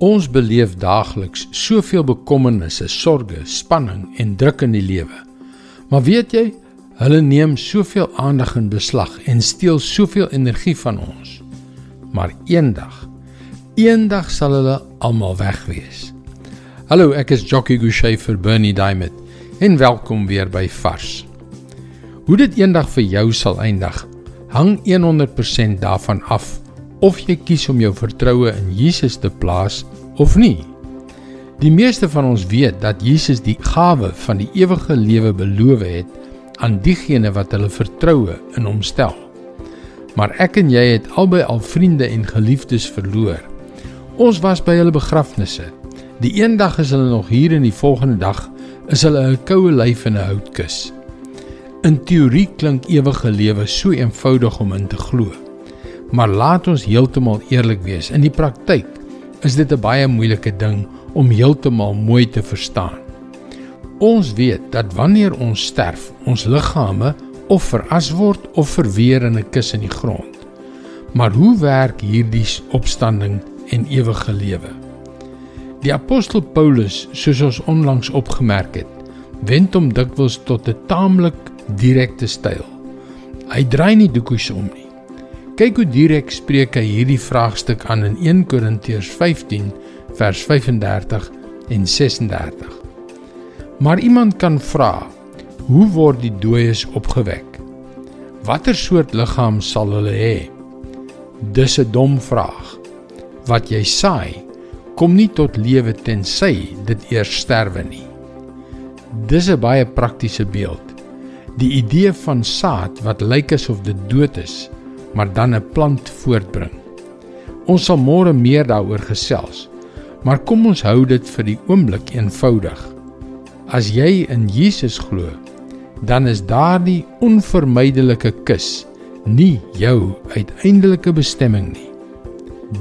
Ons beleef daagliks soveel bekommernisse, sorges, spanning en druk in die lewe. Maar weet jy, hulle neem soveel aandag in beslag en steel soveel energie van ons. Maar eendag, eendag sal hulle almal weg wees. Hallo, ek is Jockey Gouchee vir Bernie Diamond en welkom weer by Vars. Hoe dit eendag vir jou sal eindig, hang 100% daarvan af of jy kies om jou vertroue in Jesus te plaas of nie. Die meeste van ons weet dat Jesus die gawe van die ewige lewe beloof het aan diegene wat hulle vertroue in hom stel. Maar ek en jy het albei al vriende en geliefdes verloor. Ons was by hulle begrafnisse. Die een dag is hulle nog hier en die volgende dag is hulle 'n koue lyf in 'n houtkus. In teorie klink ewige lewe so eenvoudig om in te glo. Maar laat ons heeltemal eerlik wees. In die praktyk is dit 'n baie moeilike ding om heeltemal mooi te verstaan. Ons weet dat wanneer ons sterf, ons liggame of veras word of verweer in 'n kus in die grond. Maar hoe werk hierdie opstanding en ewige lewe? Die apostel Paulus, soos ons onlangs opgemerk het, wend hom dikwels tot 'n taamlik direkte styl. Hy draai nie doekies om nie. Kyk hoe direk spreek hy hierdie vraagstuk aan in 1 Korintiërs 15 vers 35 en 36. Maar iemand kan vra: Hoe word die dooies opgewek? Watter soort liggaam sal hulle hê? Dis 'n dom vraag. Wat jy saai, kom nie tot lewe tensy dit eers sterwe nie. Dis 'n baie praktiese beeld. Die idee van saad wat lyk asof dit dood is, maar dan 'n plant voortbring. Ons sal môre meer daaroor gesels. Maar kom ons hou dit vir die oomblik eenvoudig. As jy in Jesus glo, dan is daardie onvermydelike kus nie jou uiteindelike bestemming nie.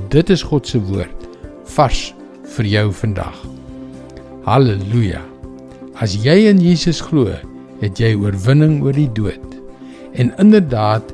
Dit is God se woord vars vir jou vandag. Halleluja. As jy in Jesus glo, het jy oorwinning oor die dood. En inderdaad,